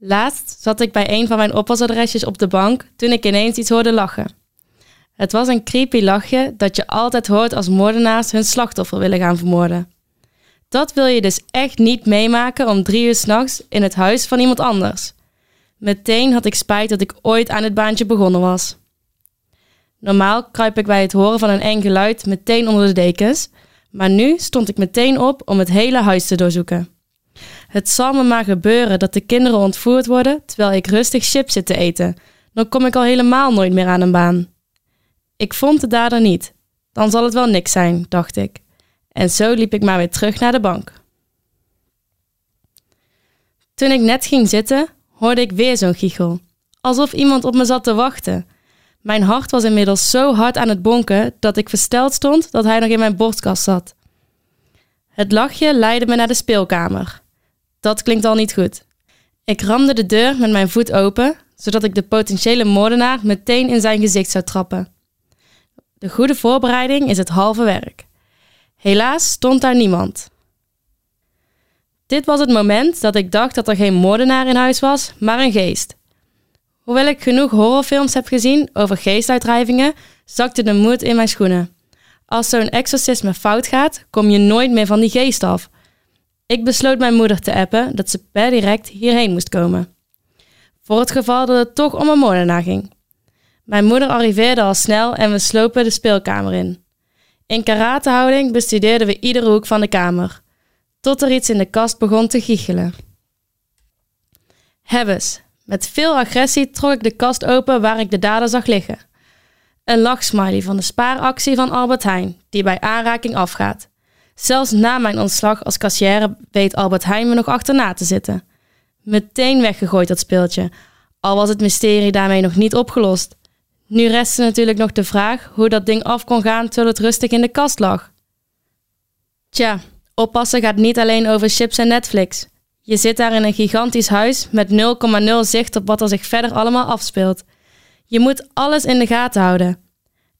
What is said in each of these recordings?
Laatst zat ik bij een van mijn oppasadresjes op de bank toen ik ineens iets hoorde lachen. Het was een creepy lachje dat je altijd hoort als moordenaars hun slachtoffer willen gaan vermoorden. Dat wil je dus echt niet meemaken om drie uur s'nachts in het huis van iemand anders. Meteen had ik spijt dat ik ooit aan het baantje begonnen was. Normaal kruip ik bij het horen van een eng geluid meteen onder de dekens, maar nu stond ik meteen op om het hele huis te doorzoeken. Het zal me maar gebeuren dat de kinderen ontvoerd worden terwijl ik rustig chips zit te eten. Dan kom ik al helemaal nooit meer aan een baan. Ik vond de dader niet. Dan zal het wel niks zijn, dacht ik. En zo liep ik maar weer terug naar de bank. Toen ik net ging zitten, hoorde ik weer zo'n giechel. Alsof iemand op me zat te wachten. Mijn hart was inmiddels zo hard aan het bonken dat ik versteld stond dat hij nog in mijn borstkast zat. Het lachje leidde me naar de speelkamer. Dat klinkt al niet goed. Ik ramde de deur met mijn voet open, zodat ik de potentiële moordenaar meteen in zijn gezicht zou trappen. De goede voorbereiding is het halve werk. Helaas stond daar niemand. Dit was het moment dat ik dacht dat er geen moordenaar in huis was, maar een geest. Hoewel ik genoeg horrorfilms heb gezien over geestuitdrijvingen, zakte de moed in mijn schoenen. Als zo'n exorcisme fout gaat, kom je nooit meer van die geest af. Ik besloot mijn moeder te appen dat ze per direct hierheen moest komen. Voor het geval dat het toch om een moordenaar ging. Mijn moeder arriveerde al snel en we slopen de speelkamer in. In karatehouding bestudeerden we iedere hoek van de kamer, tot er iets in de kast begon te giechelen. Hebbes, met veel agressie trok ik de kast open waar ik de dader zag liggen. Een lachsmiley van de spaaractie van Albert Heijn, die bij aanraking afgaat. Zelfs na mijn ontslag als kassière weet Albert Heijn me nog achterna te zitten. Meteen weggegooid dat speeltje, al was het mysterie daarmee nog niet opgelost. Nu restte natuurlijk nog de vraag hoe dat ding af kon gaan terwijl het rustig in de kast lag. Tja, oppassen gaat niet alleen over chips en Netflix. Je zit daar in een gigantisch huis met 0,0 zicht op wat er zich verder allemaal afspeelt. Je moet alles in de gaten houden.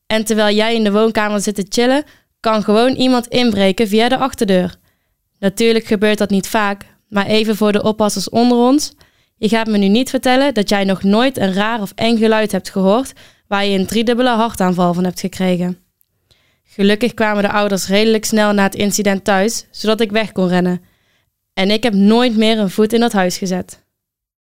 En terwijl jij in de woonkamer zit te chillen, kan gewoon iemand inbreken via de achterdeur. Natuurlijk gebeurt dat niet vaak, maar even voor de oppassers onder ons. Je gaat me nu niet vertellen dat jij nog nooit een raar of eng geluid hebt gehoord waar je een driedubbele hartaanval van hebt gekregen. Gelukkig kwamen de ouders redelijk snel na het incident thuis, zodat ik weg kon rennen. En ik heb nooit meer een voet in dat huis gezet.